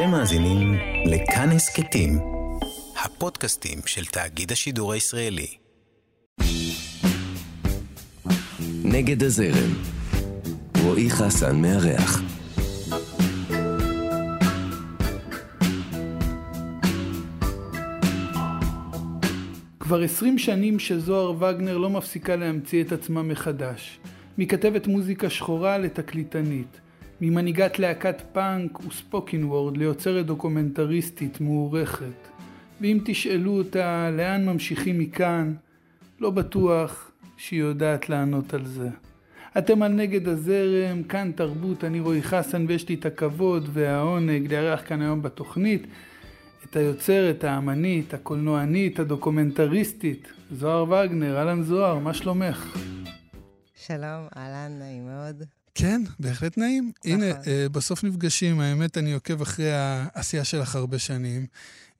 אתם מאזינים לכאן הסכתים, הפודקאסטים של תאגיד השידור הישראלי. נגד הזרם, רועי חסן מארח. כבר עשרים שנים שזוהר וגנר לא מפסיקה להמציא את עצמה מחדש. מכתבת מוזיקה שחורה לתקליטנית. ממנהיגת להקת פאנק ו spoken word ליוצרת דוקומנטריסטית מוערכת. ואם תשאלו אותה לאן ממשיכים מכאן, לא בטוח שהיא יודעת לענות על זה. אתם על נגד הזרם, כאן תרבות, אני רועי חסן ויש לי את הכבוד והעונג לארח כאן היום בתוכנית את היוצרת, האמנית, הקולנוענית, הדוקומנטריסטית, זוהר וגנר. אהלן זוהר, מה שלומך? שלום, אהלן, נעים מאוד. כן, בהחלט נעים. נכון. הנה, uh, בסוף נפגשים, האמת, אני עוקב אחרי העשייה שלך הרבה שנים,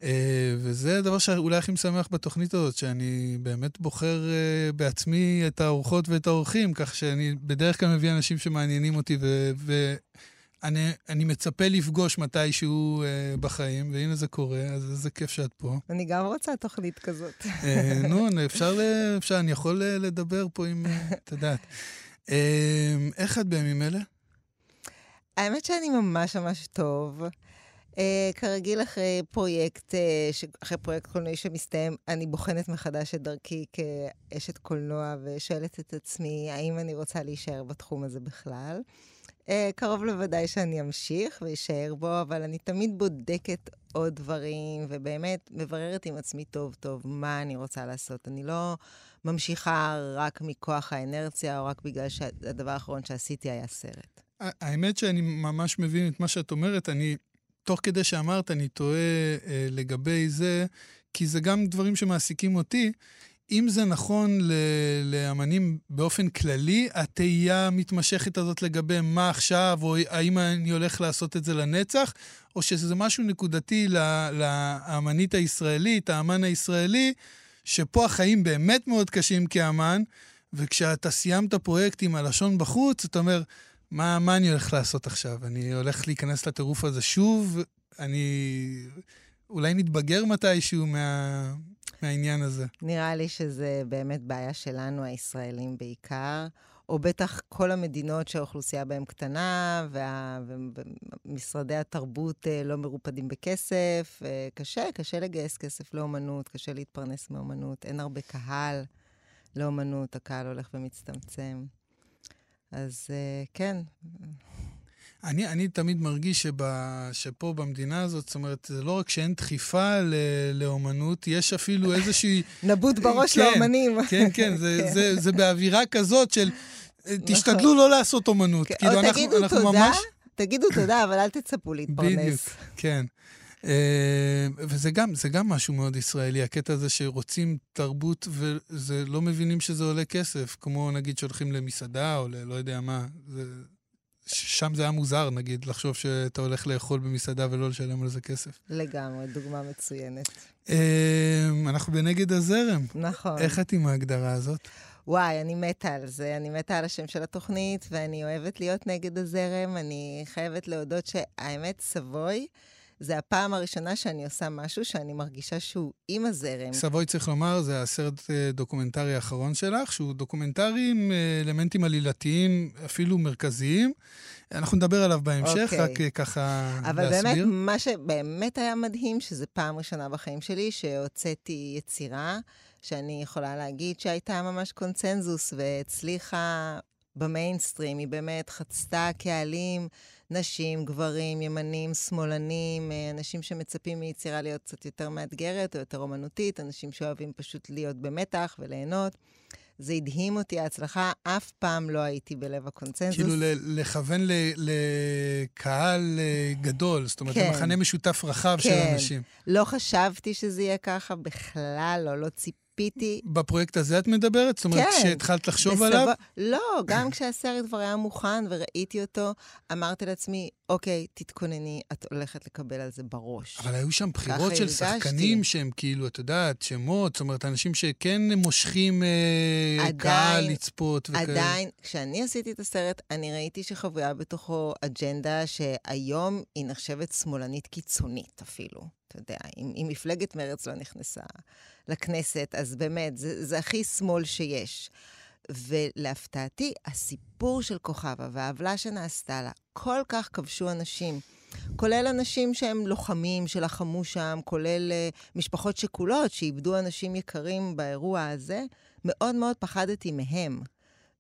uh, וזה הדבר שאולי הכי משמח בתוכנית הזאת, שאני באמת בוחר uh, בעצמי את האורחות ואת האורחים, כך שאני בדרך כלל מביא אנשים שמעניינים אותי, ו... ו- אני, אני מצפה לפגוש מתישהו אה, בחיים, והנה זה קורה, אז איזה כיף שאת פה. אני גם רוצה תוכנית כזאת. אה, נו, אפשר, אפשר, אני יכול לדבר פה עם, את יודעת. אמ, איך את בימים אלה? האמת שאני ממש ממש טוב. Uh, כרגיל אחרי פרויקט, uh, אחרי פרויקט קולנועי שמסתיים, אני בוחנת מחדש את דרכי כאשת קולנוע ושואלת את עצמי האם אני רוצה להישאר בתחום הזה בכלל. Uh, קרוב לוודאי שאני אמשיך ואשאר בו, אבל אני תמיד בודקת עוד דברים, ובאמת מבררת עם עצמי טוב טוב מה אני רוצה לעשות. אני לא... ממשיכה רק מכוח האנרציה, או רק בגלל שהדבר האחרון שעשיתי היה סרט. האמת שאני ממש מבין את מה שאת אומרת. אני, תוך כדי שאמרת, אני תוהה אה, לגבי זה, כי זה גם דברים שמעסיקים אותי. אם זה נכון לאמנים באופן כללי, התהייה המתמשכת הזאת לגבי מה עכשיו, או האם אני הולך לעשות את זה לנצח, או שזה משהו נקודתי לאמנית הישראלית, האמן הישראלי, שפה החיים באמת מאוד קשים כאמן, וכשאתה סיימת פרויקט עם הלשון בחוץ, אתה אומר, מה, מה אני הולך לעשות עכשיו? אני הולך להיכנס לטירוף הזה שוב? אני... אולי נתבגר מתישהו מה... מהעניין הזה. נראה לי שזה באמת בעיה שלנו, הישראלים בעיקר, או בטח כל המדינות שהאוכלוסייה בהן קטנה, וה... ומשרדי התרבות אה, לא מרופדים בכסף. אה, קשה, קשה לגייס כסף לאומנות, קשה להתפרנס מאומנות, אין הרבה קהל לאומנות, הקהל הולך ומצטמצם. אז אה, כן. אני, אני תמיד מרגיש שבה, שפה במדינה הזאת, זאת אומרת, זה לא רק שאין דחיפה ל, לאומנות, יש אפילו איזושהי... נבוט בראש כן, לאומנים. כן, כן, זה, כן. זה, זה באווירה כזאת של תשתדלו נכון. לא לעשות אומנות. כן, כאילו, אנחנו, תודה, ממש... תגידו תודה, אבל אל תצפו להתפרנס. בדיוק, כן. אה, וזה גם, גם משהו מאוד ישראלי, הקטע הזה שרוצים תרבות וזה לא מבינים שזה עולה כסף, כמו נגיד שהולכים למסעדה או ללא יודע מה. זה, שם זה היה מוזר, נגיד, לחשוב שאתה הולך לאכול במסעדה ולא לשלם על זה כסף. לגמרי, דוגמה מצוינת. אה, אנחנו בנגד הזרם. נכון. איך את עם ההגדרה הזאת? וואי, אני מתה על זה, אני מתה על השם של התוכנית, ואני אוהבת להיות נגד הזרם. אני חייבת להודות שהאמת, סבוי, זה הפעם הראשונה שאני עושה משהו שאני מרגישה שהוא עם הזרם. סבוי, צריך לומר, זה הסרט אה, דוקומנטרי האחרון שלך, שהוא דוקומנטרי עם אה, אלמנטים עלילתיים אפילו מרכזיים. אנחנו נדבר עליו בהמשך, אוקיי. אוקיי. רק אה, ככה אבל להסביר. אבל באמת, מה שבאמת היה מדהים, שזה פעם ראשונה בחיים שלי שהוצאתי יצירה. שאני יכולה להגיד שהייתה ממש קונצנזוס והצליחה במיינסטרים. היא באמת חצתה קהלים, נשים, גברים, ימנים, שמאלנים, אה, אנשים שמצפים מיצירה להיות קצת יותר מאתגרת או יותר אומנותית, אנשים שאוהבים פשוט להיות במתח וליהנות. זה הדהים אותי, ההצלחה, אף פעם לא הייתי בלב הקונצנזוס. כאילו לכוון לקהל אה, גדול, זאת אומרת, כן. למחנה משותף רחב כן. של אנשים. לא חשבתי שזה יהיה ככה בכלל, לא, לא ציפיתי. ציפיתי... בפרויקט הזה את מדברת? זאת אומרת, כן. כשהתחלת לחשוב בסבו... עליו? לא, גם כשהסרט כבר היה מוכן וראיתי אותו, אמרתי לעצמי, אוקיי, תתכונני, את הולכת לקבל על זה בראש. אבל היו שם בחירות של הרגשתי. שחקנים שהם כאילו, את יודעת, שמות, זאת אומרת, אנשים שכן מושכים אה, עדיין- קהל לצפות וכאלה. עדיין, כשאני עשיתי את הסרט, אני ראיתי שחבויה בתוכו אג'נדה שהיום היא נחשבת שמאלנית קיצונית אפילו. אתה יודע, אם, אם מפלגת מרץ לא נכנסה לכנסת, אז באמת, זה, זה הכי שמאל שיש. ולהפתעתי, הסיפור של כוכבה והעוולה שנעשתה לה, כל כך כבשו אנשים. כולל אנשים שהם לוחמים, שלחמו שם, כולל uh, משפחות שכולות שאיבדו אנשים יקרים באירוע הזה, מאוד מאוד פחדתי מהם.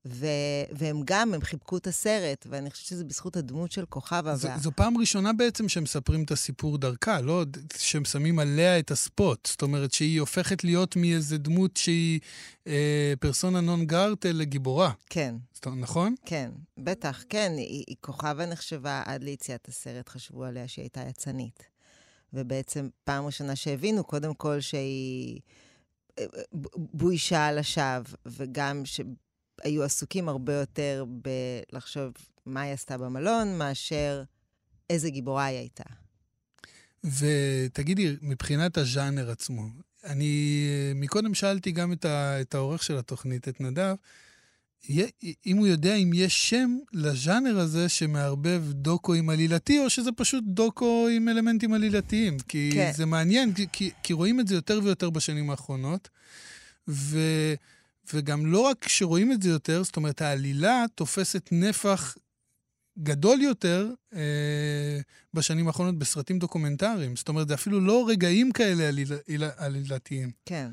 ו- והם גם, הם חיבקו את הסרט, ואני חושבת שזה בזכות הדמות של כוכבה. זו, וה... זו פעם ראשונה בעצם שמספרים את הסיפור דרכה, לא שהם שמים עליה את הספוט. זאת אומרת שהיא הופכת להיות מאיזה דמות שהיא אה, פרסונה נון גרטה לגיבורה. כן, זאת נכון? כן, בטח, כן. היא, היא כוכבה נחשבה עד ליציאת הסרט, חשבו עליה שהיא הייתה יצנית. ובעצם פעם ראשונה שהבינו, קודם כל שהיא אה, ב- בוישה על השווא, וגם שהיו עסוקים הרבה יותר בלחשוב מה היא עשתה במלון, מאשר איזה גיבורה היא הייתה. ותגידי, מבחינת הז'אנר עצמו, אני מקודם שאלתי גם את, ה, את העורך של התוכנית, את נדב, אם הוא יודע אם יש שם לז'אנר הזה שמערבב דוקו עם עלילתי, או שזה פשוט דוקו עם אלמנטים עלילתיים. כי כן. זה מעניין, כי, כי רואים את זה יותר ויותר בשנים האחרונות, ו, וגם לא רק שרואים את זה יותר, זאת אומרת, העלילה תופסת נפח גדול יותר אה, בשנים האחרונות בסרטים דוקומנטריים. זאת אומרת, זה אפילו לא רגעים כאלה עליל, עליל, עלילתיים. כן.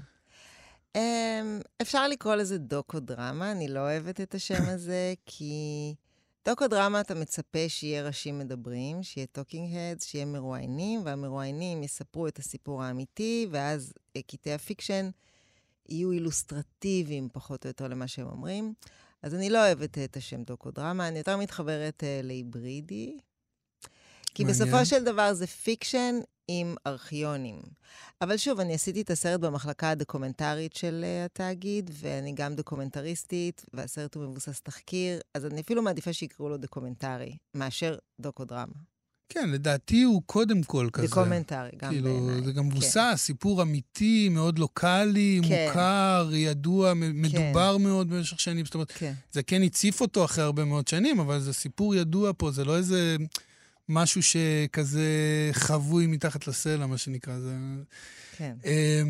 אממ, אפשר לקרוא לזה דוקו-דרמה, אני לא אוהבת את השם הזה, כי דוקו-דרמה אתה מצפה שיהיה ראשים מדברים, שיהיה talking heads, שיהיה מרואיינים, והמרואיינים יספרו את הסיפור האמיתי, ואז אה, קטעי ה fiction יהיו אילוסטרטיביים פחות או יותר למה שהם אומרים. אז אני לא אוהבת את השם דוקו-דרמה, אני יותר מתחברת אה, להיברידי. כי מעניין. בסופו של דבר זה fiction עם ארכיונים. אבל שוב, אני עשיתי את הסרט במחלקה הדוקומנטרית של אה, התאגיד, ואני גם דוקומנטריסטית, והסרט הוא מבוסס תחקיר, אז אני אפילו מעדיפה שיקראו לו דוקומנטרי, מאשר דוקו-דרמה. כן, לדעתי הוא קודם כל כזה. דוקומנטרי, גם כאילו, בעיניי. זה גם כן. מבוסס, סיפור אמיתי, מאוד לוקאלי, כן. מוכר, ידוע, מ- מדובר מאוד במשך שנים. זאת אומרת, כן, זה כן הציף אותו אחרי הרבה מאוד שנים, אבל זה סיפור ידוע פה, זה לא איזה משהו שכזה חבוי מתחת לסלע, מה שנקרא. זה... כן. אה,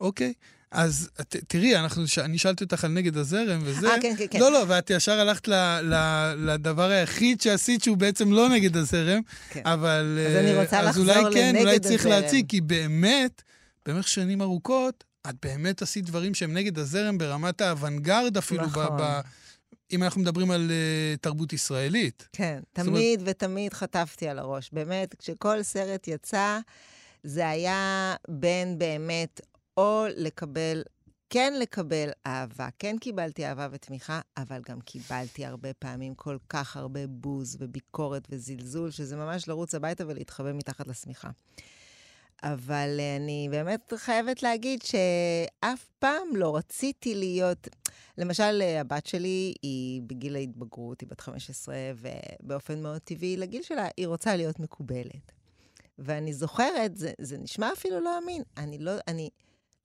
אוקיי, אז ת, תראי, אנחנו, ש... אני שאלתי אותך על נגד הזרם וזה. אה, כן, כן, כן. לא, לא, ואת ישר הלכת ל, ל, לדבר היחיד שעשית שהוא בעצם לא נגד הזרם, כן. אבל... אז אני אה, רוצה אז לחזור אולי כן, אולי לנגד צריך הזרם. להציג, כי באמת, במשך שנים ארוכות, את באמת עשית דברים שהם נגד הזרם ברמת האוונגרד אפילו, ב, נכון. ב, אם אנחנו מדברים על uh, תרבות ישראלית. כן, אומרת- תמיד ותמיד חטפתי על הראש. באמת, כשכל סרט יצא, זה היה בין באמת או לקבל, כן לקבל אהבה. כן קיבלתי אהבה ותמיכה, אבל גם קיבלתי הרבה פעמים כל כך הרבה בוז וביקורת וזלזול, שזה ממש לרוץ הביתה ולהתחבא מתחת לשמיכה. אבל אה, אני באמת חייבת להגיד שאף פעם לא רציתי להיות... למשל, אה, הבת שלי היא בגיל ההתבגרות, היא בת 15, ובאופן מאוד טבעי, לגיל שלה, היא רוצה להיות מקובלת. ואני זוכרת, זה, זה נשמע אפילו לא אמין, אני לא, אני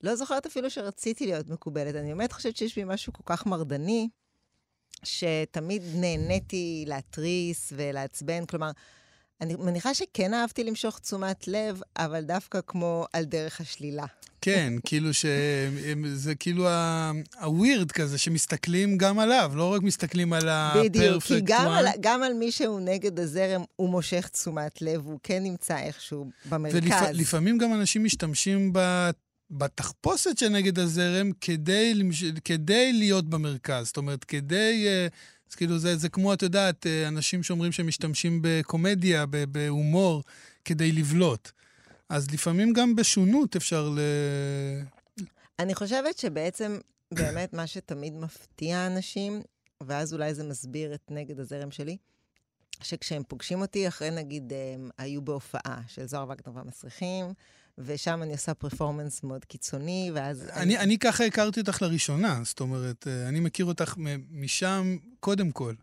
לא זוכרת אפילו שרציתי להיות מקובלת. אני באמת חושבת שיש בי משהו כל כך מרדני, שתמיד נהניתי להתריס ולעצבן. כלומר, אני מניחה שכן אהבתי למשוך תשומת לב, אבל דווקא כמו על דרך השלילה. כן, כאילו שזה כאילו הווירד כזה, שמסתכלים גם עליו, לא רק מסתכלים על הפרפקט. בדיוק, כי גם על, גם על מי שהוא נגד הזרם, הוא מושך תשומת לב, הוא כן נמצא איכשהו במרכז. ולפעמים גם אנשים משתמשים ב... בתחפושת שנגד הזרם כדי. כדי להיות במרכז. זאת אומרת, כדי... אה, אז כאילו זה, זה כמו, את יודעת, אה, אנשים שאומרים שהם משתמשים בקומדיה, בהומור, כדי לבלוט. אז לפעמים גם בשונות אפשר ל... אני חושבת שבעצם, באמת, מה שתמיד מפתיע אנשים, ואז אולי זה מסביר את נגד הזרם שלי, שכשהם פוגשים אותי, אחרי נגיד הם היו בהופעה של זוהר וגנר והמסריחים, ושם אני עושה פרפורמנס מאוד קיצוני, ואז... אני, אני ככה הכרתי אותך לראשונה, זאת אומרת, אה, אני מכיר אותך משם קודם כל.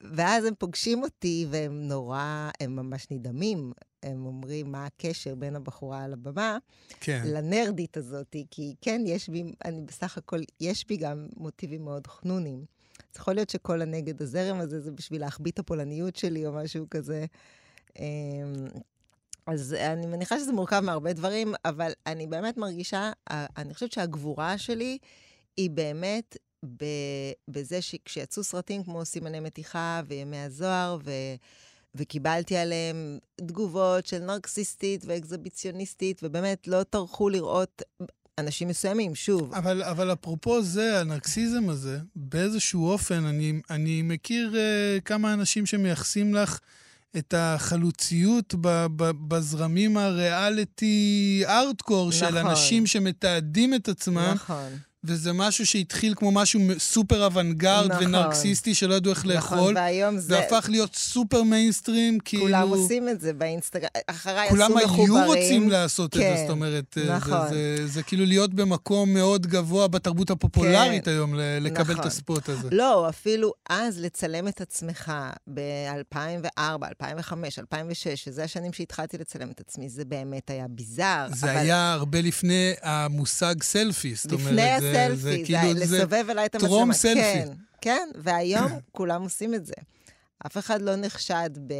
ואז הם פוגשים אותי, והם נורא, הם ממש נדהמים. הם אומרים, מה הקשר בין הבחורה על הבמה כן. לנרדית הזאת, כי כן, יש בי, אני בסך הכל, יש בי גם מוטיבים מאוד חנונים. אז יכול להיות שכל הנגד הזרם הזה זה בשביל להחביא את הפולניות שלי או משהו כזה. אז אני מניחה שזה מורכב מהרבה דברים, אבל אני באמת מרגישה, אני חושבת שהגבורה שלי היא באמת בזה שכשיצאו סרטים כמו סימני מתיחה וימי הזוהר, ו... וקיבלתי עליהם תגובות של נרקסיסטית ואקזביציוניסטית, ובאמת לא טרחו לראות אנשים מסוימים, שוב. אבל, אבל אפרופו זה, הנרקסיזם הזה, באיזשהו אופן, אני, אני מכיר uh, כמה אנשים שמייחסים לך את החלוציות ב, ב, בזרמים הריאליטי ארטקור נכון. של אנשים שמתעדים את עצמם. נכון. וזה משהו שהתחיל כמו משהו סופר אוונגרד נכון, ונרקסיסטי שלא ידעו איך נכון, לאכול. והיום זה... והפך להיות סופר מיינסטרים, כאילו... כולם עושים את זה באינסטגרם, אחריי עשו מחוברים. כולם היו רוצים לעשות כן, את זה, כן, זאת אומרת, נכון. זה, זה, זה כאילו להיות במקום מאוד גבוה בתרבות הפופולרית כן, היום, לקבל נכון. את הספוט הזה. לא, אפילו אז לצלם את עצמך ב-2004, 2005, 2006, שזה השנים שהתחלתי לצלם את עצמי, זה באמת היה ביזאר. זה אבל... היה הרבה לפני המושג סלפי, זאת אומרת, לפני סלפי, זה, זה כאילו, זה לסובב אליי את המצלמה. טרום סלפי. כן, כן, והיום כולם עושים את זה. אף אחד לא נחשד ב...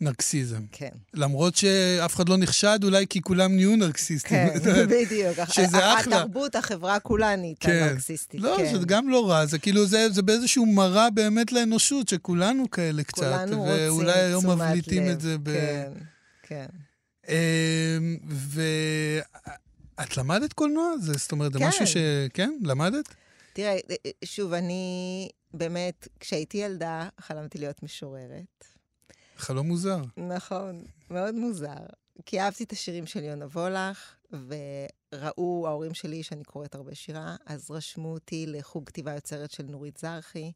נרקסיזם. כן. למרות שאף אחד לא נחשד, אולי כי כולם נהיו נרקסיסטים. כן, בדיוק. שזה אחלה. התרבות, החברה כולה נהייתה כן. נרקסיסטית. לא, כן. זה גם לא רע, זה כאילו, זה, זה באיזשהו מראה באמת לאנושות, שכולנו כאלה קצת. כולנו רוצים תשומת לב. ואולי היום מבליטים את זה ב... כן, כן. אמ, את למדת קולנוע? זה, זאת אומרת, זה כן. משהו ש... כן? למדת? תראה, אה, אה, שוב, אני באמת, כשהייתי ילדה, חלמתי להיות משוררת. חלום מוזר. נכון, מאוד מוזר. כי אהבתי את השירים של יונה וולך, וראו ההורים שלי שאני קוראת הרבה שירה, אז רשמו אותי לחוג כתיבה יוצרת של נורית זרחי.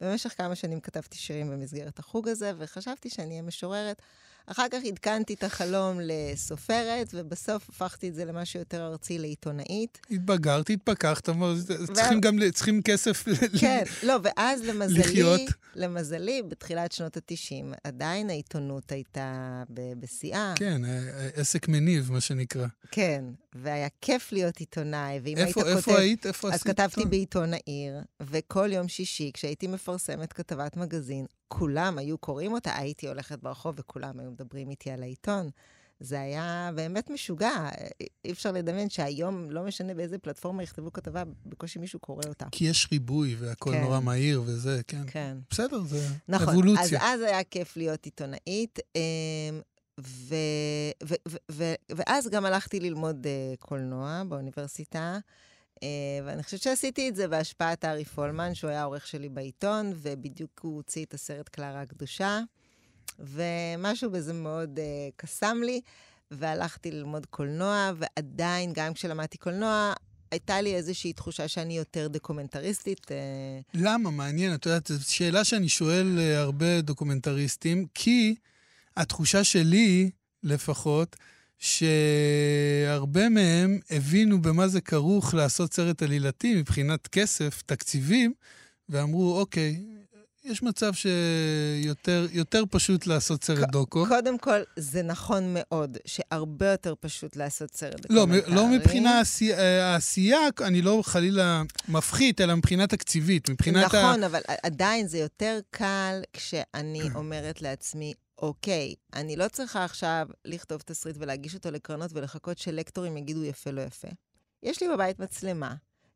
במשך כמה שנים כתבתי שירים במסגרת החוג הזה, וחשבתי שאני אהיה משוררת. אחר כך עדכנתי את החלום לסופרת, ובסוף הפכתי את זה למשהו יותר ארצי, לעיתונאית. התבגרת, התפכחת, צריכים גם, צריכים כסף כן, לא, ואז למזלי, לחיות. למזלי, בתחילת שנות ה-90, עדיין העיתונות הייתה בשיאה. כן, עסק מניב, מה שנקרא. כן, והיה כיף להיות עיתונאי, ואם איפה, היית איפה כותב... היית? איפה עשית? אז כתבתי בעיתון העיר, וכל יום שישי, כשהייתי מפרסמת כתבת מגזין, כולם היו קוראים אותה, הייתי הולכת ברחוב וכולם היו מדברים איתי על העיתון. זה היה באמת משוגע. אי אפשר לדמיין שהיום, לא משנה באיזה פלטפורמה יכתבו כתבה, בקושי מישהו קורא אותה. כי יש ריבוי והכל כן. נורא מהיר וזה, כן. כן. בסדר, זה נכון. אבולוציה. אז אז היה כיף להיות עיתונאית. אמ, ו, ו, ו, ו, ואז גם הלכתי ללמוד uh, קולנוע באוניברסיטה, ואני חושבת שעשיתי את זה בהשפעת ארי פולמן, שהוא היה העורך שלי בעיתון, ובדיוק הוא הוציא את הסרט קלרה הקדושה, ומשהו בזה מאוד uh, קסם לי, והלכתי ללמוד קולנוע, ועדיין, גם כשלמדתי קולנוע, הייתה לי איזושהי תחושה שאני יותר דוקומנטריסטית. למה? מעניין. את יודעת, זו שאלה שאני שואל הרבה דוקומנטריסטים, כי... התחושה שלי, לפחות, שהרבה מהם הבינו במה זה כרוך לעשות סרט עלילתי מבחינת כסף, תקציבים, ואמרו, אוקיי, יש מצב שיותר פשוט לעשות סרט דוקו. קודם כל, זה נכון מאוד, שהרבה יותר פשוט לעשות סרט דוקומנטרי. לא, לא מבחינה אה, העשייה, אני לא חלילה מפחית, אלא מבחינה תקציבית, מבחינת נכון, ה... נכון, אבל עדיין זה יותר קל כשאני אומרת לעצמי, אוקיי, אני לא צריכה עכשיו לכתוב תסריט ולהגיש אותו לקרנות ולחכות שלקטורים יגידו יפה לא יפה. יש לי בבית מצלמה,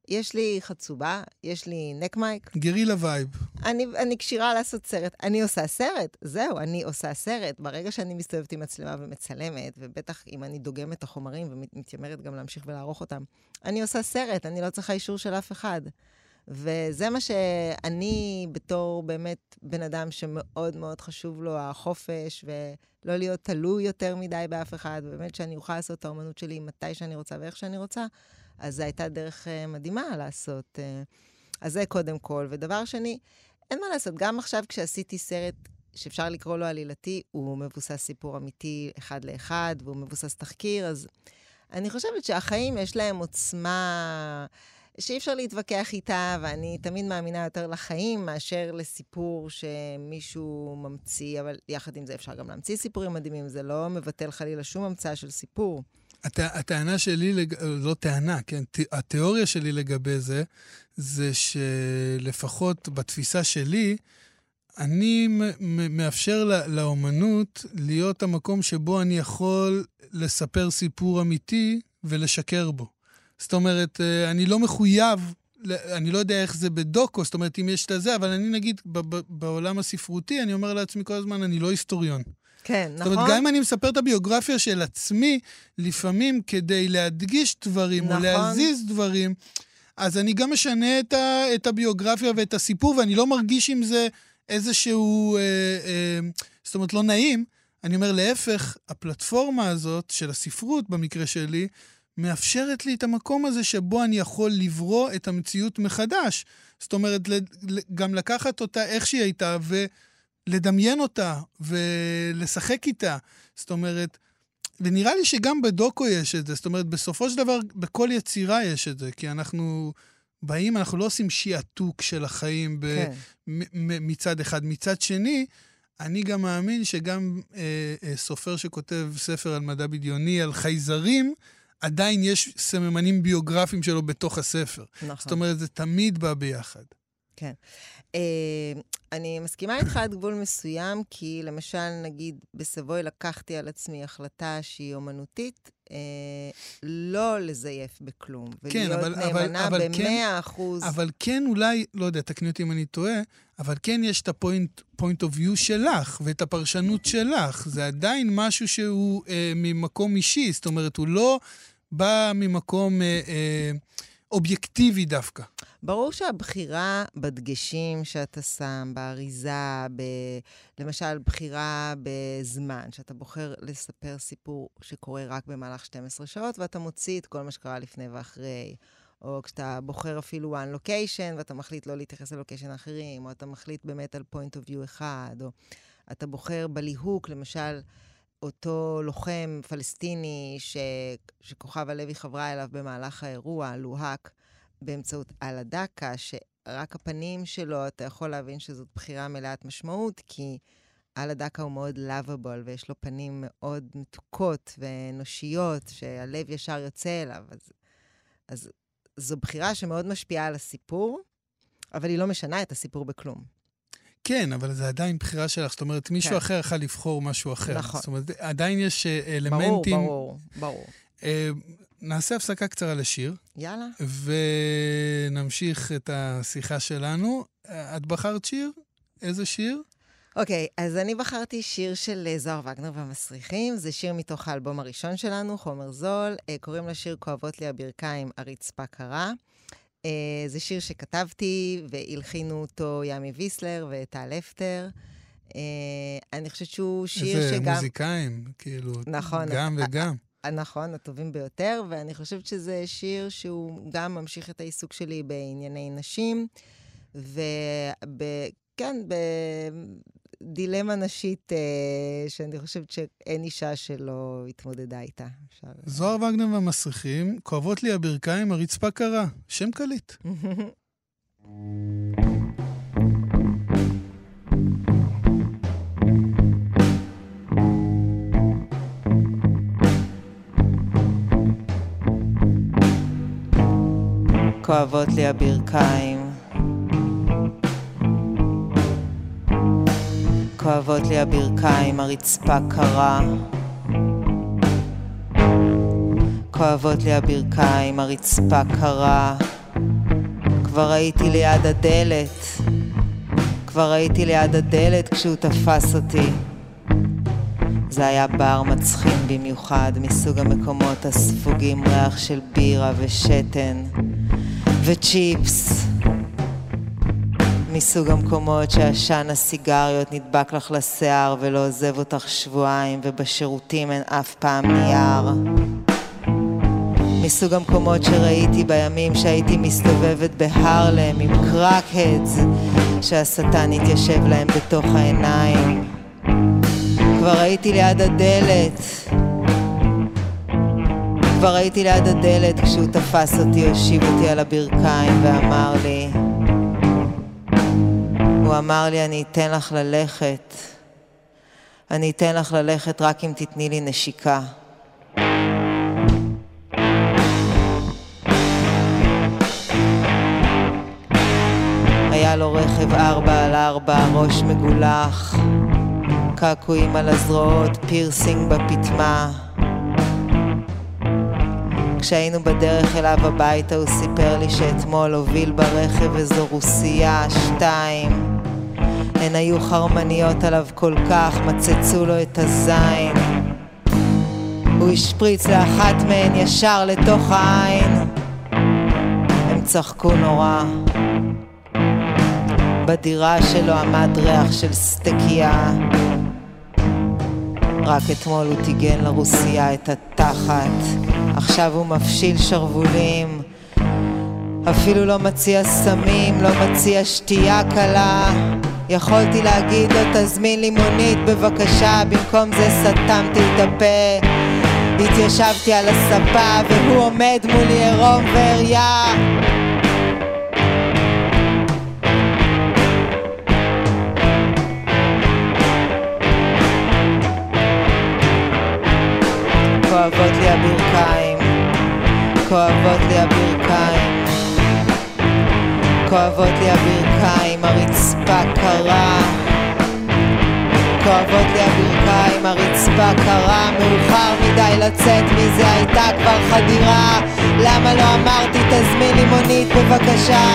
יש לי חצובה, יש לי neck mic. guerrilla vibe. אני, אני כשירה לעשות סרט. אני עושה סרט, זהו, אני עושה סרט. ברגע שאני מסתובבת עם מצלמה ומצלמת, ובטח אם אני דוגמת את החומרים ומתיימרת גם להמשיך ולערוך אותם, אני עושה סרט, אני לא צריכה אישור של אף אחד. וזה מה שאני, בתור באמת בן אדם שמאוד מאוד חשוב לו החופש, ולא להיות תלוי יותר מדי באף אחד, ובאמת שאני אוכל לעשות את האומנות שלי מתי שאני רוצה ואיך שאני רוצה, אז זו הייתה דרך uh, מדהימה לעשות. Uh, אז זה קודם כל. ודבר שני, אין מה לעשות, גם עכשיו כשעשיתי סרט שאפשר לקרוא לו עלילתי, הוא מבוסס סיפור אמיתי אחד לאחד, והוא מבוסס תחקיר, אז אני חושבת שהחיים יש להם עוצמה שאי אפשר להתווכח איתה, ואני תמיד מאמינה יותר לחיים מאשר לסיפור שמישהו ממציא, אבל יחד עם זה אפשר גם להמציא סיפורים מדהימים, זה לא מבטל חלילה שום המצאה של סיפור. הט... הטענה שלי, לג... לא טענה, כן, התיאוריה שלי לגבי זה, זה שלפחות בתפיסה שלי, אני מאפשר לה, לאומנות להיות המקום שבו אני יכול לספר סיפור אמיתי ולשקר בו. זאת אומרת, אה, אני לא מחויב, אני לא יודע איך זה בדוקו, זאת אומרת, אם יש את הזה, אבל אני נגיד, בעולם הספרותי, אני אומר לעצמי כל הזמן, אני לא היסטוריון. כן, נכון. זאת אומרת, נכון. גם אם אני מספר את הביוגרפיה של עצמי, לפעמים כדי להדגיש דברים נכון. או להזיז דברים, אז אני גם משנה את, ה, את הביוגרפיה ואת הסיפור, ואני לא מרגיש עם זה איזשהו, אה, אה, זאת אומרת, לא נעים. אני אומר, להפך, הפלטפורמה הזאת של הספרות, במקרה שלי, מאפשרת לי את המקום הזה שבו אני יכול לברוא את המציאות מחדש. זאת אומרת, גם לקחת אותה איך שהיא הייתה ולדמיין אותה ולשחק איתה. זאת אומרת, ונראה לי שגם בדוקו יש את זה. זאת אומרת, בסופו של דבר, בכל יצירה יש את זה, כי אנחנו באים, אנחנו לא עושים שעתוק של החיים ב- כן. מצד אחד. מצד שני, אני גם מאמין שגם אה, אה, סופר שכותב ספר על מדע בדיוני, על חייזרים, עדיין יש סממנים ביוגרפיים שלו בתוך הספר. נכון. זאת אומרת, זה תמיד בא ביחד. כן. Uh, אני מסכימה איתך עד גבול מסוים, כי למשל, נגיד, בסבוי לקחתי על עצמי החלטה שהיא אומנותית, uh, לא לזייף בכלום, כן, אבל, נאמנה אבל, במאה כן, אחוז. אבל כן אולי, לא יודע, תקני אותי אם אני טועה, אבל כן יש את הפוינט point of view שלך, ואת הפרשנות שלך. זה עדיין משהו שהוא uh, ממקום אישי, זאת אומרת, הוא לא בא ממקום... Uh, uh, אובייקטיבי דווקא. ברור שהבחירה בדגשים שאתה שם, באריזה, ב... למשל, בחירה בזמן, שאתה בוחר לספר סיפור שקורה רק במהלך 12 שעות, ואתה מוציא את כל מה שקרה לפני ואחרי, או כשאתה בוחר אפילו one location, ואתה מחליט לא להתייחס ללוקיישן אחרים, או אתה מחליט באמת על point of view אחד, או אתה בוחר בליהוק, למשל, אותו לוחם פלסטיני ש... שכוכב הלוי חברה אליו במהלך האירוע, לוהק, באמצעות אללה דקה, שרק הפנים שלו, אתה יכול להבין שזאת בחירה מלאת משמעות, כי אללה דקה הוא מאוד לאביבול, ויש לו פנים מאוד מתוקות ואנושיות, שהלב ישר יוצא אליו. אז, אז זו בחירה שמאוד משפיעה על הסיפור, אבל היא לא משנה את הסיפור בכלום. כן, אבל זה עדיין בחירה שלך. זאת אומרת, מישהו כן. אחר יכול לבחור משהו אחר. נכון. זאת אומרת, עדיין יש אה, אלמנטים... ברור, ברור, ברור. אה, נעשה הפסקה קצרה לשיר. יאללה. ונמשיך את השיחה שלנו. את בחרת שיר? איזה שיר? אוקיי, okay, אז אני בחרתי שיר של אה, זוהר וגנר והמסריחים. זה שיר מתוך האלבום הראשון שלנו, חומר זול. קוראים לשיר "כואבות לי הברכיים, הרצפה קרה". Uh, זה שיר שכתבתי והלחינו אותו ימי ויסלר וטל אפטר. Uh, אני חושבת שהוא שיר איזה שגם... איזה מוזיקאים, כאילו, נכון, גם וגם. נכון, הטובים ביותר, ואני חושבת שזה שיר שהוא גם ממשיך את העיסוק שלי בענייני נשים, וכן, דילמה נשית אה, שאני חושבת שאין אישה שלא התמודדה איתה. אפשר... זוהר וגנר והמסריחים, כואבות לי הברכיים, הרצפה קרה. שם קליט. כואבות לי הברכיים, כואבות לי הברכיים, הרצפה קרה. כואבות לי הברכיים, הרצפה קרה. כבר הייתי ליד הדלת, כבר הייתי ליד הדלת כשהוא תפס אותי. זה היה בר מצחין במיוחד, מסוג המקומות הספוגים ריח של בירה ושתן וצ'יפס. מסוג המקומות שעשן הסיגריות נדבק לך לשיער ולא עוזב אותך שבועיים ובשירותים אין אף פעם נייר. מסוג המקומות שראיתי בימים שהייתי מסתובבת בהרלם עם crackheads שהשטן התיישב להם בתוך העיניים. כבר הייתי ליד הדלת, כבר הייתי ליד הדלת כשהוא תפס אותי, הושיב אותי על הברכיים ואמר לי, הוא אמר לי, אני אתן לך ללכת. אני אתן לך ללכת רק אם תתני לי נשיקה. היה לו רכב ארבע על ארבע, ראש מגולח, קעקועים על הזרועות, פירסינג בפטמה. כשהיינו בדרך אליו הביתה הוא סיפר לי שאתמול הוביל ברכב איזו רוסייה, שתיים. הן היו חרמניות עליו כל כך, מצצו לו את הזין. הוא השפריץ לאחת מהן ישר לתוך העין. הם צחקו נורא. בדירה שלו עמד ריח של סטקייה. רק אתמול הוא טיגן לרוסייה את התחת. עכשיו הוא מפשיל שרוולים. אפילו לא מציע סמים, לא מציע שתייה קלה. יכולתי להגיד לו תזמין לי מונית בבקשה, במקום זה סתמתי את הפה. התיישבתי על הספה והוא עומד מולי עירום ועריה. כואבות לי הברכיים, כואבות לי הברכיים, כואבות לי הברכיים, הרצפה קרה. כואבות לי הברכיים, הרצפה קרה, מאוחר מדי לצאת מזה, הייתה כבר חדירה. למה לא אמרתי תזמין לי מונית בבקשה?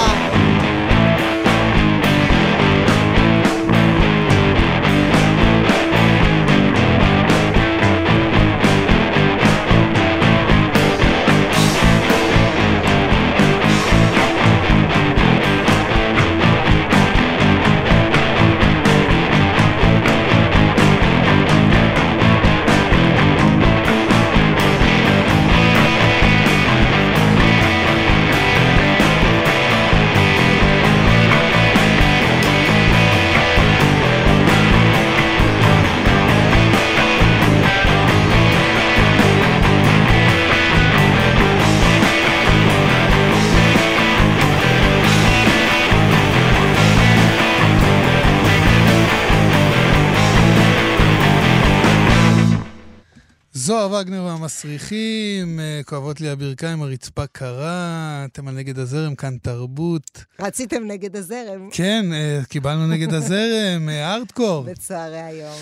וגנר והמסריחים, אה, כואבות לי הברכיים, הרצפה קרה, אתם על נגד הזרם, כאן תרבות. רציתם נגד הזרם. כן, אה, קיבלנו נגד הזרם, אה, ארטקור. בצערי היום.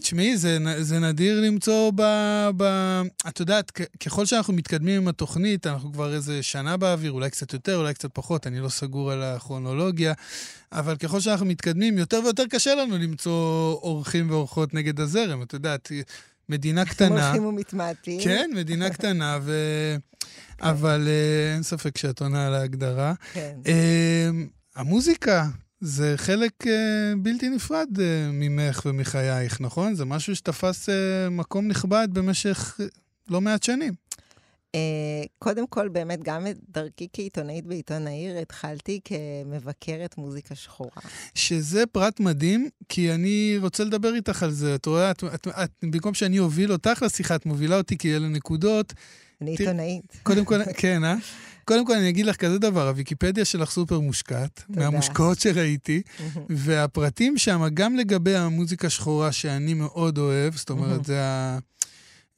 תשמעי, זה, זה נדיר למצוא ב... ב... את יודעת, ככל שאנחנו מתקדמים עם התוכנית, אנחנו כבר איזה שנה באוויר, אולי קצת יותר, אולי קצת פחות, אני לא סגור על הכרונולוגיה. אבל ככל שאנחנו מתקדמים, יותר ויותר קשה לנו למצוא אורחים ואורחות נגד הזרם. את יודעת, מדינה קטנה. הולכים ומתמעטים. כן, מדינה קטנה, ו... כן. אבל uh, אין ספק שאת עונה על ההגדרה. כן. Uh, המוזיקה זה חלק uh, בלתי נפרד ממך ומחייך, נכון? זה משהו שתפס מקום נכבד במשך לא מעט שנים. Uh, קודם כל, באמת, גם את דרכי כעיתונאית בעיתון העיר התחלתי כמבקרת מוזיקה שחורה. שזה פרט מדהים, כי אני רוצה לדבר איתך על זה. את רואה, את, את, את, במקום שאני אוביל אותך לשיחה, את מובילה אותי כי אלה נקודות. אני עיתונאית. קודם כל, כן, אה? קודם כל אני אגיד לך כזה דבר, הוויקיפדיה שלך סופר מושקעת, מהמושקעות שראיתי, והפרטים שם, גם לגבי המוזיקה שחורה שאני מאוד אוהב, זאת אומרת, זה ה...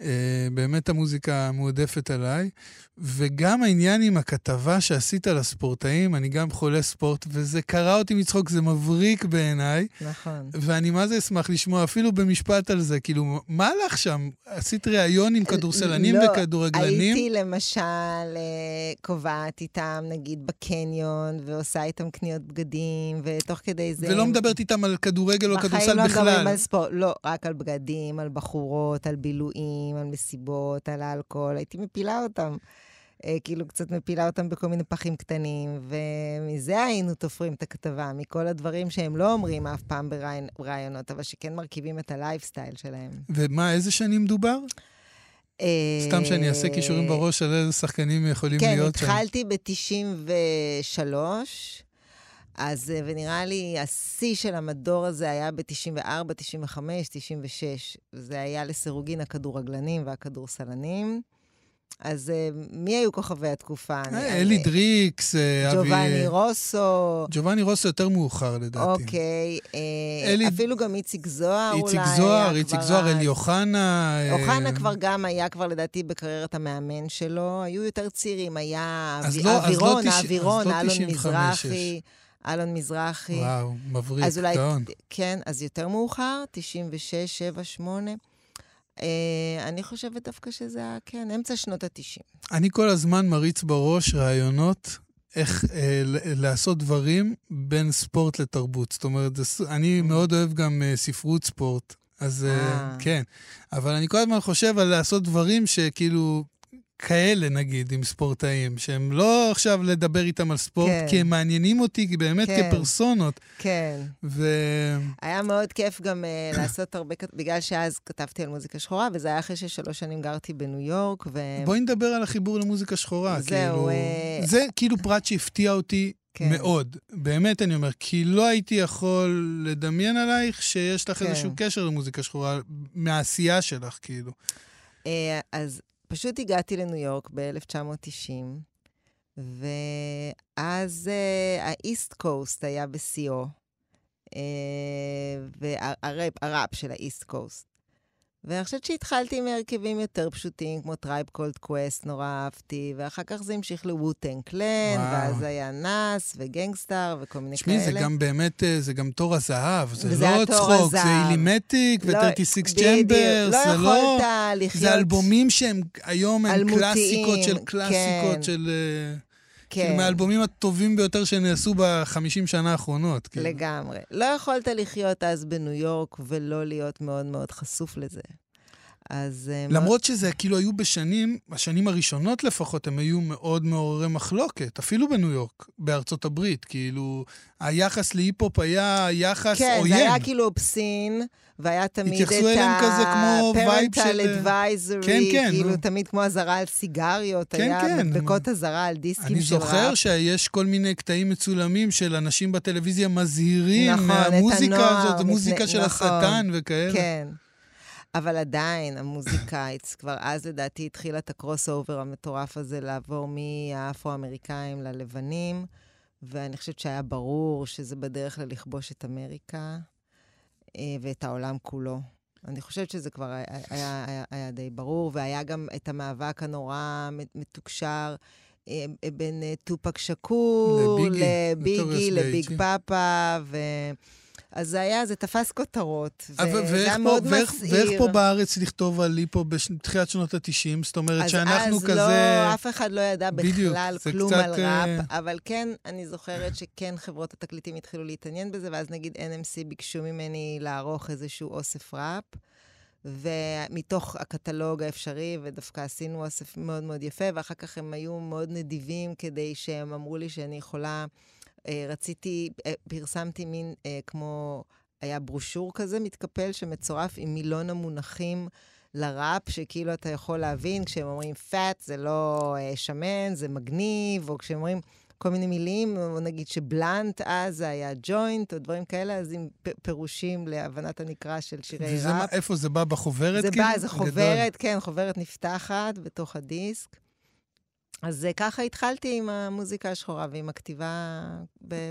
אה, באמת המוזיקה המועדפת עליי. וגם העניין עם הכתבה שעשית על הספורטאים, אני גם חולה ספורט, וזה קרע אותי מצחוק, זה מבריק בעיניי. נכון. ואני מה זה אשמח לשמוע, אפילו במשפט על זה, כאילו, מה הלך שם? עשית ראיון עם כדורסלנים לא, וכדורגלנים? הייתי למשל אה, קובעת איתם, נגיד, בקניון, ועושה איתם קניות בגדים, ותוך כדי זה... ולא מדברת איתם על כדורגל או כדורסל בכלל. בחיים לא מדברים על ספורט, לא, רק על בגדים, על בחורות, על בילויים, על מסיבות, על אלכוהול, הייתי מפילה אותם. אה, כאילו קצת מפילה אותם בכל מיני פחים קטנים, ומזה היינו תופרים את הכתבה, מכל הדברים שהם לא אומרים אף פעם בראיונות, אבל שכן מרכיבים את הלייפסטייל שלהם. ומה, איזה שנים דובר? סתם שאני אעשה קישורים בראש על איזה שחקנים יכולים כן, להיות שם. כן, התחלתי ב-93, אז, אה, ונראה לי השיא של המדור הזה היה ב-94, 95, 96. זה היה לסירוגין הכדורגלנים והכדורסלנים. אז אה, מי היו כוכבי התקופה? אה, אלי דריקס, אבי... ג'ובאני רוסו. ג'ובאני רוסו יותר מאוחר, לדעתי. אוקיי. אפילו גם איציק זוהר איציק אולי. זוהר, איציק זוהר, אלי אוחנה. אוחנה כבר גם היה כבר, לדעתי, בקריירת המאמן שלו. היו יותר צעירים, היה אווירון, האווירון, אלון מזרחי. אלון מזרחי. וואו, מבריק, אז אולי, גאון. כן, אז יותר מאוחר, 96, 7, 8. Uh, אני חושבת דווקא שזה היה, כן, אמצע שנות ה-90. אני כל הזמן מריץ בראש רעיונות איך uh, לעשות דברים בין ספורט לתרבות. זאת אומרת, אני mm. מאוד אוהב גם uh, ספרות ספורט. אז uh, כן, אבל אני כל הזמן חושב על לעשות דברים שכאילו כאלה, נגיד, עם ספורטאים, שהם לא עכשיו לדבר איתם על ספורט, כן. כי הם מעניינים אותי באמת כן. כפרסונות. כן. ו... היה מאוד כיף גם uh, לעשות הרבה, בגלל שאז כתבתי על מוזיקה שחורה, וזה היה אחרי ששלוש שנים גרתי בניו יורק, ו... בואי נדבר על החיבור למוזיקה שחורה. זהו. כאילו, uh... זה כאילו פרט שהפתיע אותי כן. מאוד. באמת, אני אומר, כי לא הייתי יכול לדמיין עלייך שיש לך כן. איזשהו קשר למוזיקה שחורה, מהעשייה שלך, כאילו. Uh, אז פשוט הגעתי לניו יורק ב-1990, ואז האיסט קוסט היה בשיאו, uh, והראפ הראפ של האיסט קוסט. ואני חושבת שהתחלתי עם הרכבים יותר פשוטים, כמו Tribe Called Quest, נורא אהבתי, ואחר כך זה המשיך ל Wu-Tang Clan, ואז היה Nas ו Gang Starr וכל מיני שמי, כאלה. שמי, זה גם באמת, אה, זה גם תור הזהב, זה לא צחוק, זה Illmatic לא, ו-36 Chambers, לא זה לא... לחיות... זה אלבומים שהם היום הם קלאסיקות של קלאסיקות כן. של... כן. כאילו מהאלבומים הטובים ביותר שנעשו בחמישים שנה האחרונות. כאילו. לגמרי. לא יכולת לחיות אז בניו יורק ולא להיות מאוד מאוד חשוף לזה. אז... אה, למרות שזה כאילו היו בשנים, בשנים הראשונות לפחות, הם היו מאוד מעוררי מחלוקת, אפילו בניו יורק, בארצות הברית. כאילו, היחס להיפ-הופ היה יחס כן, עוין. כן, זה היה כאילו אובסין, והיה תמיד את ה-parental advisory, כן, כן, כאילו נו. תמיד כמו אזהרה על סיגריות, כן, היה כן. מדבקות אזהרה על דיסקים של ראפ. אני זוכר שיש כל מיני קטעים מצולמים של אנשים בטלוויזיה מזהירים נכון, מהמוזיקה הזאת, זו מוזיקה של נכון, השטן וכאלה. כן. אבל עדיין, המוזיקאית, כבר אז לדעתי התחילה את הקרוס אובר המטורף הזה לעבור מהאפרו-אמריקאים ללבנים, ואני חושבת שהיה ברור שזה בדרך ללכבוש את אמריקה אה, ואת העולם כולו. אני חושבת שזה כבר היה, היה, היה, היה די ברור, והיה גם את המאבק הנורא מתוקשר אה, בין אה, טופק שקור לביגי, לביג פאפה, ו... אז זה היה, זה תפס כותרות, וזה היה מאוד ואיך, מסעיר. ואיך פה בארץ לכתוב על ליפו בתחילת שנות ה-90? זאת אומרת שאנחנו אז כזה... אז לא, אף אחד לא ידע בדיוק, בכלל כלום קצת, על ראפ, uh... אבל כן, אני זוכרת שכן חברות התקליטים התחילו להתעניין בזה, ואז נגיד NMC ביקשו ממני לערוך איזשהו אוסף ראפ. ומתוך הקטלוג האפשרי, ודווקא עשינו אוסף מאוד מאוד יפה, ואחר כך הם היו מאוד נדיבים כדי שהם אמרו לי שאני יכולה אה, רציתי, אה, פרסמתי מין אה, כמו, היה ברושור כזה מתקפל שמצורף עם מילון המונחים לראפ, שכאילו אתה יכול להבין, כשהם אומרים פאט זה לא שמן, זה מגניב, או כשהם אומרים... כל מיני מילים, או נגיד שבלנט אז זה היה ג'וינט, או דברים כאלה, אז עם פירושים להבנת הנקרא של שירי ראפ. וזה איפה זה בא בחוברת? זה כאילו? בא, זה חוברת, כן, חוברת נפתחת בתוך הדיסק. אז ככה התחלתי עם המוזיקה השחורה ועם הכתיבה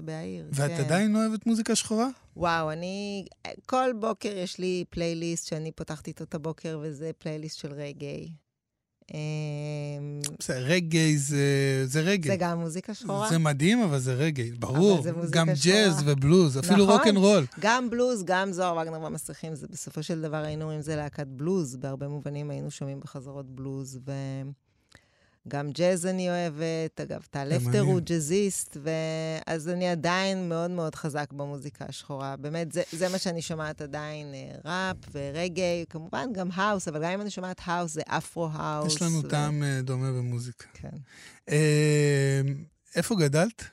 בעיר. ואת כן. עדיין אוהבת מוזיקה שחורה? וואו, אני... כל בוקר יש לי פלייליסט שאני פותחת איתו את הבוקר, וזה פלייליסט של רגעי. אמ, בסדר, רגעי זה, זה רגעי. זה גם מוזיקה שחורה. זה מדהים, אבל זה רגעי, ברור. זה גם ג'אז ובלוז, אפילו נכון, רוקנרול. גם בלוז, גם זוהר וגנר והמסריחים, זה בסופו של דבר היינו עם זה להקת בלוז, בהרבה מובנים היינו שומעים בחזרות בלוז, ו... גם ג'אז אני אוהבת, אגב, טל אפטר הוא ג'אזיסט, אז אני עדיין מאוד מאוד חזק במוזיקה השחורה. באמת, זה, זה מה שאני שומעת עדיין, אה, ראפ ורגאיי, כמובן גם האוס, אבל גם אם אני שומעת האוס, זה אפרו-האוס. יש לנו ו... טעם אה, דומה במוזיקה. כן. אה, איפה גדלת?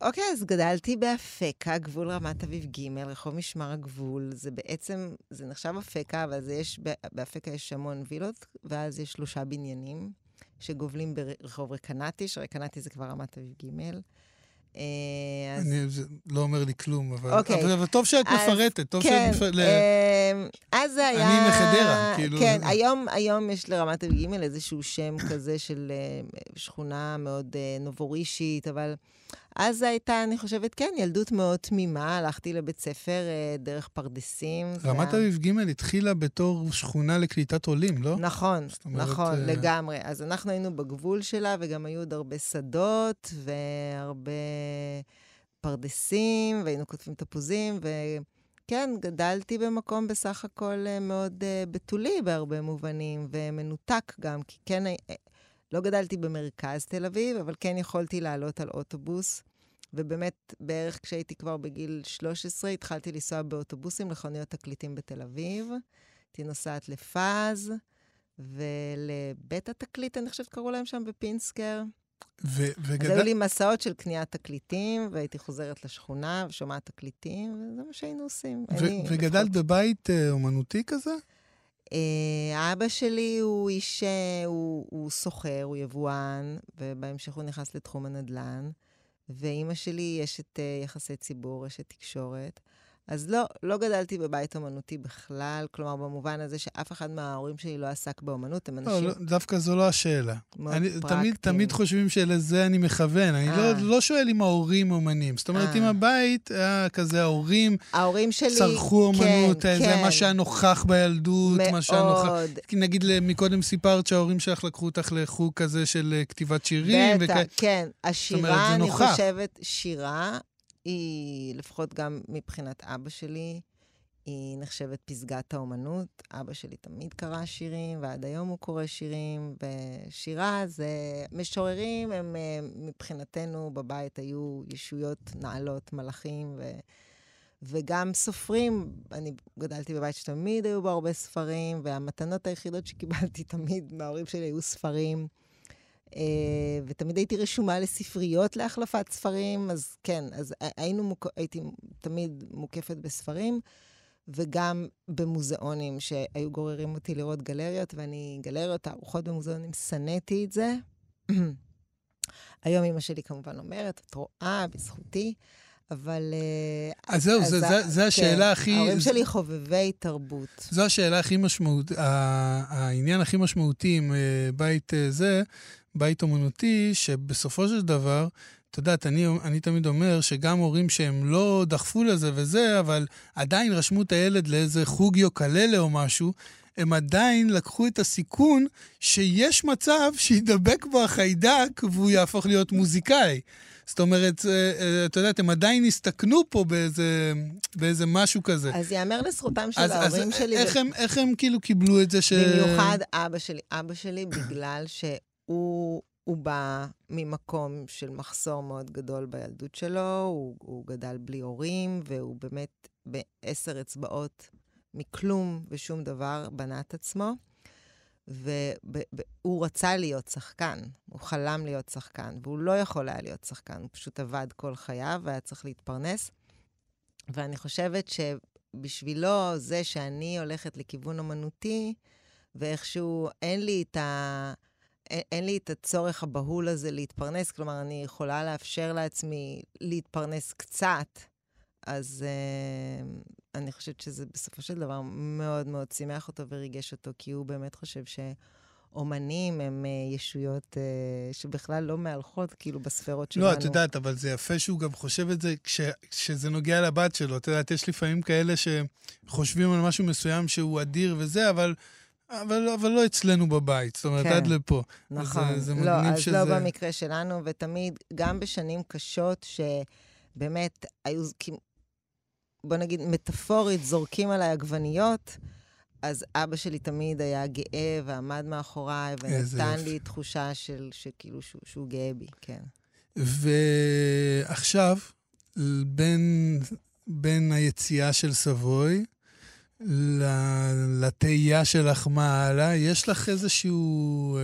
אוקיי, אז גדלתי באפקה, גבול רמת אביב ג', רחוב משמר הגבול. זה בעצם, זה נחשב אפקה, אבל זה יש, באפקה יש המון וילות, ואז יש שלושה בניינים שגובלים ברחוב רקנטי, שרקנטי זה כבר רמת אביב ג'. אה, אני, זה לא אומר לי כלום, אבל, אוקיי. אבל, אבל טוב שאת אז, מפרטת, טוב כן, שאת מפרטת. אה, אז זה היה... אני מחדרה, כאילו. כן, היום, היום יש לרמת אביב ג' איזשהו שם כזה של אה, שכונה מאוד נובורישית, אבל אז זו הייתה, אני חושבת, כן, ילדות מאוד תמימה. הלכתי לבית ספר אה, דרך פרדסים. רמת אביב ג' התחילה בתור שכונה לקליטת עולים, לא? נכון, אומרת, נכון, uh... לגמרי. אז אנחנו היינו בגבול שלה, וגם היו עוד הרבה שדות והרבה פרדסים, והיינו כותבים תפוזים, וכן, גדלתי במקום בסך הכל אה, מאוד uh, בתולי בהרבה מובנים, ומנותק גם, כי כן... לא גדלתי במרכז תל אביב, אבל כן יכולתי לעלות על אוטובוס. ובאמת, בערך כשהייתי כבר בגיל 13, התחלתי לנסוע באוטובוסים לחנויות תקליטים בתל אביב. הייתי נוסעת לפאז ולבית התקליט, אני חושבת קראו להם שם בפינסקר. ו- וגדל... אז היו לי מסעות של קניית תקליטים, והייתי חוזרת לשכונה ושומעת תקליטים, וזה מה שהיינו עושים. ו- וגדלת לפחות... בבית אה, אומנותי כזה? אה, אבא שלי הוא איש, אה, הוא, הוא סוחר, הוא יבואן, ובהמשך הוא נכנס לתחום הנדל"ן. ואימא שלי יש את uh, יחסי ציבור, יש את תקשורת. אז לא, לא גדלתי בבית אומנותי בכלל, כלומר, במובן הזה שאף אחד מההורים שלי לא עסק באומנות, הם לא, אנשים... לא, לא, דווקא זו לא השאלה. מאוד אני, פרקטיים. תמיד, תמיד חושבים שלזה אני מכוון. אני לא, אה. לא שואל אם ההורים אומנים. זאת אומרת, אם אה. הבית היה כזה, ההורים... ההורים שלי... צרכו אומנות, כן, זה כן. מה שהיה נוכח בילדות, מאוד. מה שהיה נוכח... נגיד, מקודם סיפרת שההורים שלך לקחו אותך לחוג כזה של אה, כתיבת שירים. בטח, וכ... כן. השירה, אני חושבת, שירה היא, לפחות גם מבחינת אבא שלי, היא נחשבת פסגת האומנות. אבא שלי תמיד קרא שירים, ועד היום הוא קורא שירים, ושירה זה... משוררים הם אה, מבחינתנו בבית היו ישויות נעלות, מלאכים, ו... וגם סופרים, אני גדלתי בבית שתמיד היו בו הרבה ספרים, והמתנות היחידות שקיבלתי תמיד מההורים שלי היו ספרים. אה, ותמיד הייתי רשומה לספריות להחלפת ספרים, אז כן, אז היינו, מוק... הייתי תמיד מוקפת בספרים, וגם במוזיאונים שהיו גוררים אותי לראות גלריות, ואני, גלריות, תערוכות במוזיאונים, שנאתי את זה. היום אמא שלי כמובן אומרת, את רואה, בזכותי. אבל... אה, אז זהו, זה, זה, זה השאלה כן, הכי... ההורים שלי חובבי תרבות. זו השאלה הכי משמעותית, העניין הכי משמעותי עם אה, בית זה, בית אומנותי, שבסופו של דבר, את יודעת, אני, אני תמיד אומר שגם הורים שהם לא דחפו לזה וזה, אבל עדיין רשמו את הילד לאיזה חוג יוקללה או משהו, הם עדיין לקחו את הסיכון שיש מצב שידבק בו החיידק והוא יהפוך להיות מוזיקאי. זאת אומרת, אה, אה, את יודעת, הם עדיין הסתכנו פה באיזה, באיזה משהו כזה. אז יאמר לזכותם של אז, ההורים אז שלי. איך, ו... הם, איך הם כאילו קיבלו את זה ש... במיוחד אבא שלי. אבא שלי, בגלל ש... הוא, הוא בא ממקום של מחסור מאוד גדול בילדות שלו, הוא, הוא גדל בלי הורים, והוא באמת בעשר אצבעות מכלום ושום דבר בנה את עצמו. והוא רצה להיות שחקן, הוא חלם להיות שחקן, והוא לא יכול היה להיות שחקן, הוא פשוט עבד כל חייו והיה צריך להתפרנס. ואני חושבת שבשבילו, זה שאני הולכת לכיוון אומנותי, ואיכשהו אין לי את ה... אין, לי את הצורך הבהול הזה להתפרנס, כלומר, אני יכולה לאפשר לעצמי להתפרנס קצת, אז uh, אני חושבת שזה בסופו של דבר מאוד מאוד שימח אותו וריגש אותו, כי הוא באמת חושב שאומנים הם uh, ישויות uh, שבכלל לא מהלכות, כאילו, בספירות שלנו. לא, את יודעת, אבל זה יפה שהוא גם חושב את זה כש, כשזה נוגע לבת שלו. את יודעת, יש לפעמים כאלה שחושבים על משהו מסוים שהוא אדיר וזה, אבל... אבל, אבל לא אצלנו בבית, זאת אומרת, כן, עד לפה. נכון. זה, זה לא, אז שזה... לא במקרה שלנו, ותמיד, גם בשנים קשות, שבאמת היו, בוא נגיד, מטאפורית, זורקים עליי עגבניות, אז אבא שלי תמיד היה גאה ועמד מאחוריי, ונתן לי תחושה של, שכאילו שהוא, שהוא גאה בי, כן. ועכשיו, בין, בין היציאה של סבוי, לתהייה שלך מה הלאה, יש לך איזשהו אה,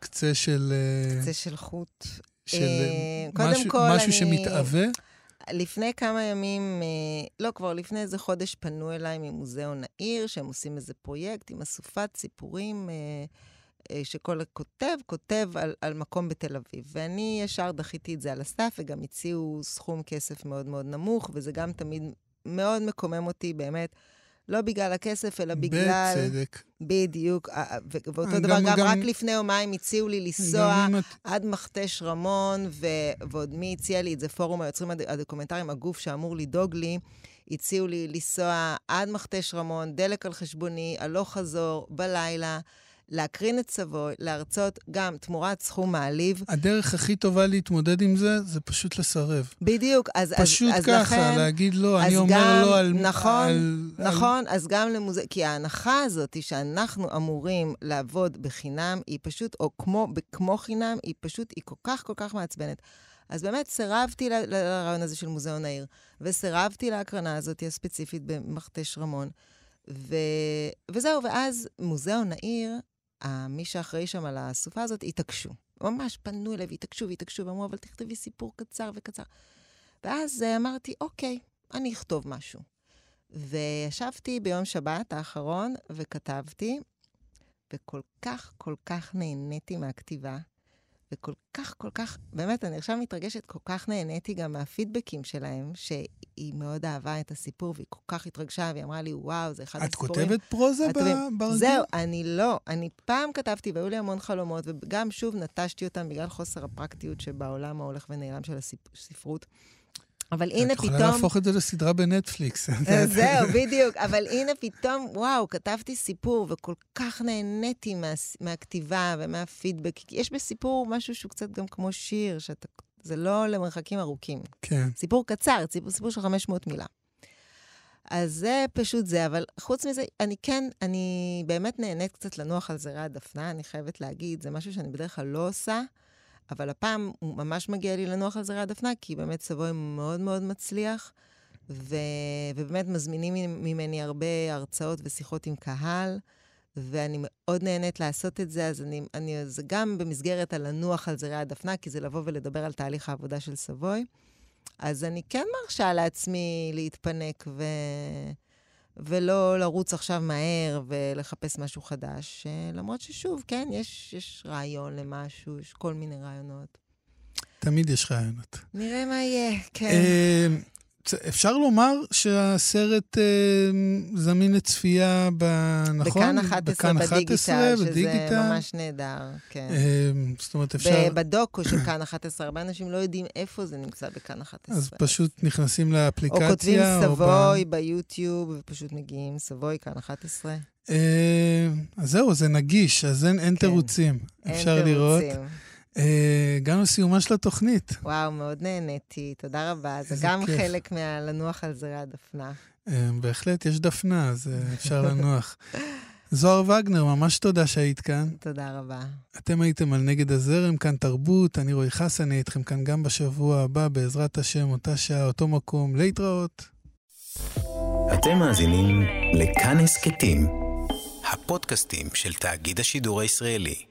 קצה של... אה, קצה של חוט. של אה, משהו, כל, משהו אני... שמתהווה? לפני כמה ימים, אה, לא, כבר לפני איזה חודש פנו אליי ממוזיאון העיר, שהם עושים איזה פרויקט עם אסופת סיפורים אה, שכל הכותב כותב על, על מקום בתל אביב. ואני ישר דחיתי את זה על הסף, וגם הציעו סכום כסף מאוד מאוד נמוך, וזה גם תמיד מאוד מקומם אותי, באמת. לא בגלל הכסף, אלא בגלל... בצדק. בדיוק. ואותו גם, דבר, גם, גם רק לפני יומיים הציעו לי לנסוע עד מכתש רמון, ו... ועוד מי הציע לי את זה? פורום היוצרים הדוקומנטריים, הגוף שאמור לדאוג לי. הציעו לי לנסוע עד מכתש רמון, דלק על חשבוני, הלוך חזור, בלילה. להקרין את סבוי, להרצות גם תמורת סכום מעליב. הדרך הכי טובה להתמודד עם זה, זה פשוט לסרב. בדיוק, אז, פשוט אז, ככה, אז לכן, להגיד לא, אני אומר גם, לא על... נכון, על, נכון, על... אז גם למוזיאון, כי ההנחה הזאת היא שאנחנו אמורים לעבוד בחינם, היא פשוט, או כמו, כמו חינם, היא פשוט, היא כל כך כל כך מעצבנת. אז באמת סירבתי לרעיון הזה של מוזיאון העיר, וסירבתי להקרנה הזאת הספציפית במכתש רמון. ו... וזהו, ואז מוזיאון העיר מי שאחראי שם על הסופה הזאת התעקשו. ממש פנו אליי והתעקשו והתעקשו, ואמרו, אבל תכתבי סיפור קצר וקצר. ואז אה, אמרתי, אוקיי, אני אכתוב משהו. וישבתי ביום שבת האחרון וכתבתי, וכל כך, כל כך נהניתי מהכתיבה. וכל כך, כל כך, באמת, אני עכשיו מתרגשת, כל כך נהניתי גם מהפידבקים שלהם, שהיא מאוד אהבה את הסיפור, והיא כל כך התרגשה, והיא אמרה לי, וואו, זה אחד הסיפורים. את כותבת פרוזה ברגיל? זהו, אני לא. אני פעם כתבתי, והיו לי המון חלומות, וגם שוב נטשתי אותם בגלל חוסר הפרקטיות שבעולם ההולך ונעלם של הספרות. אבל הנה פתאום... את יכולה להפוך את זה לסדרה בנטפליקס. אה, זהו, בדיוק. אבל הנה פתאום, וואו, כתבתי סיפור, וכל כך נהניתי מה, מהכתיבה ומהפידבק. יש בסיפור משהו שהוא קצת גם כמו שיר, שאתה... זה לא למרחקים ארוכים. כן. סיפור קצר, סיפור, סיפור של 500 מילה. אז זה פשוט זה, אבל חוץ מזה, אני כן, אני באמת נהנית קצת לנוח על זרי הדפנה, אני חייבת להגיד, זה משהו שאני בדרך כלל לא עושה. אבל הפעם הוא ממש מגיע לי לנוח על זרי הדפנה, כי באמת סבוי מאוד מאוד מצליח, ו... ובאמת מזמינים ממני הרבה הרצאות ושיחות עם קהל, ואני מאוד נהנית לעשות את זה, אז אני, אני, זה גם במסגרת הלנוח על זרי הדפנה, כי זה לבוא ולדבר על תהליך העבודה של סבוי. אז אני כן מרשה לעצמי להתפנק ו... ולא לרוץ עכשיו מהר ולחפש משהו חדש. אה, למרות ששוב, כן, יש, יש רעיון למשהו, יש כל מיני רעיונות. תמיד יש רעיונות. נראה מה יהיה, כן. אפשר לומר שהסרט אה, זמין לצפייה, ב... נכון? בכאן 11, בכאן 11 בדיגיטל, בדיגיטל, שזה ממש נהדר, כן. אה, זאת אומרת, אפשר... בדוקו של כאן 11, הרבה אנשים לא יודעים איפה זה נמצא בכאן 11. אז פשוט נכנסים לאפליקציה, או כותבים סבוי ב... ביוטיוב, ופשוט מגיעים סבוי, כאן 11. אה, אז זהו, זה נגיש, אז אין, אין כן. תירוצים. אפשר אין לראות. תירוצים. אה, הגענו לסיומה של התוכנית. וואו, מאוד נהניתי, תודה רבה. זה גם כיף. חלק מהלנוח על זרי הדפנה. אה, בהחלט, יש דפנה, אז אה, אפשר לנוח. זוהר וגנר, ממש תודה שהיית כאן. תודה רבה. אתם הייתם על נגד הזרם, כאן תרבות, אני רועי חסן, אני איתכם כאן גם בשבוע הבא, בעזרת השם, אותה שעה, אותו מקום, להתראות. אתם מאזינים לכאן הסכתים, הפודקאסטים של תאגיד השידור הישראלי.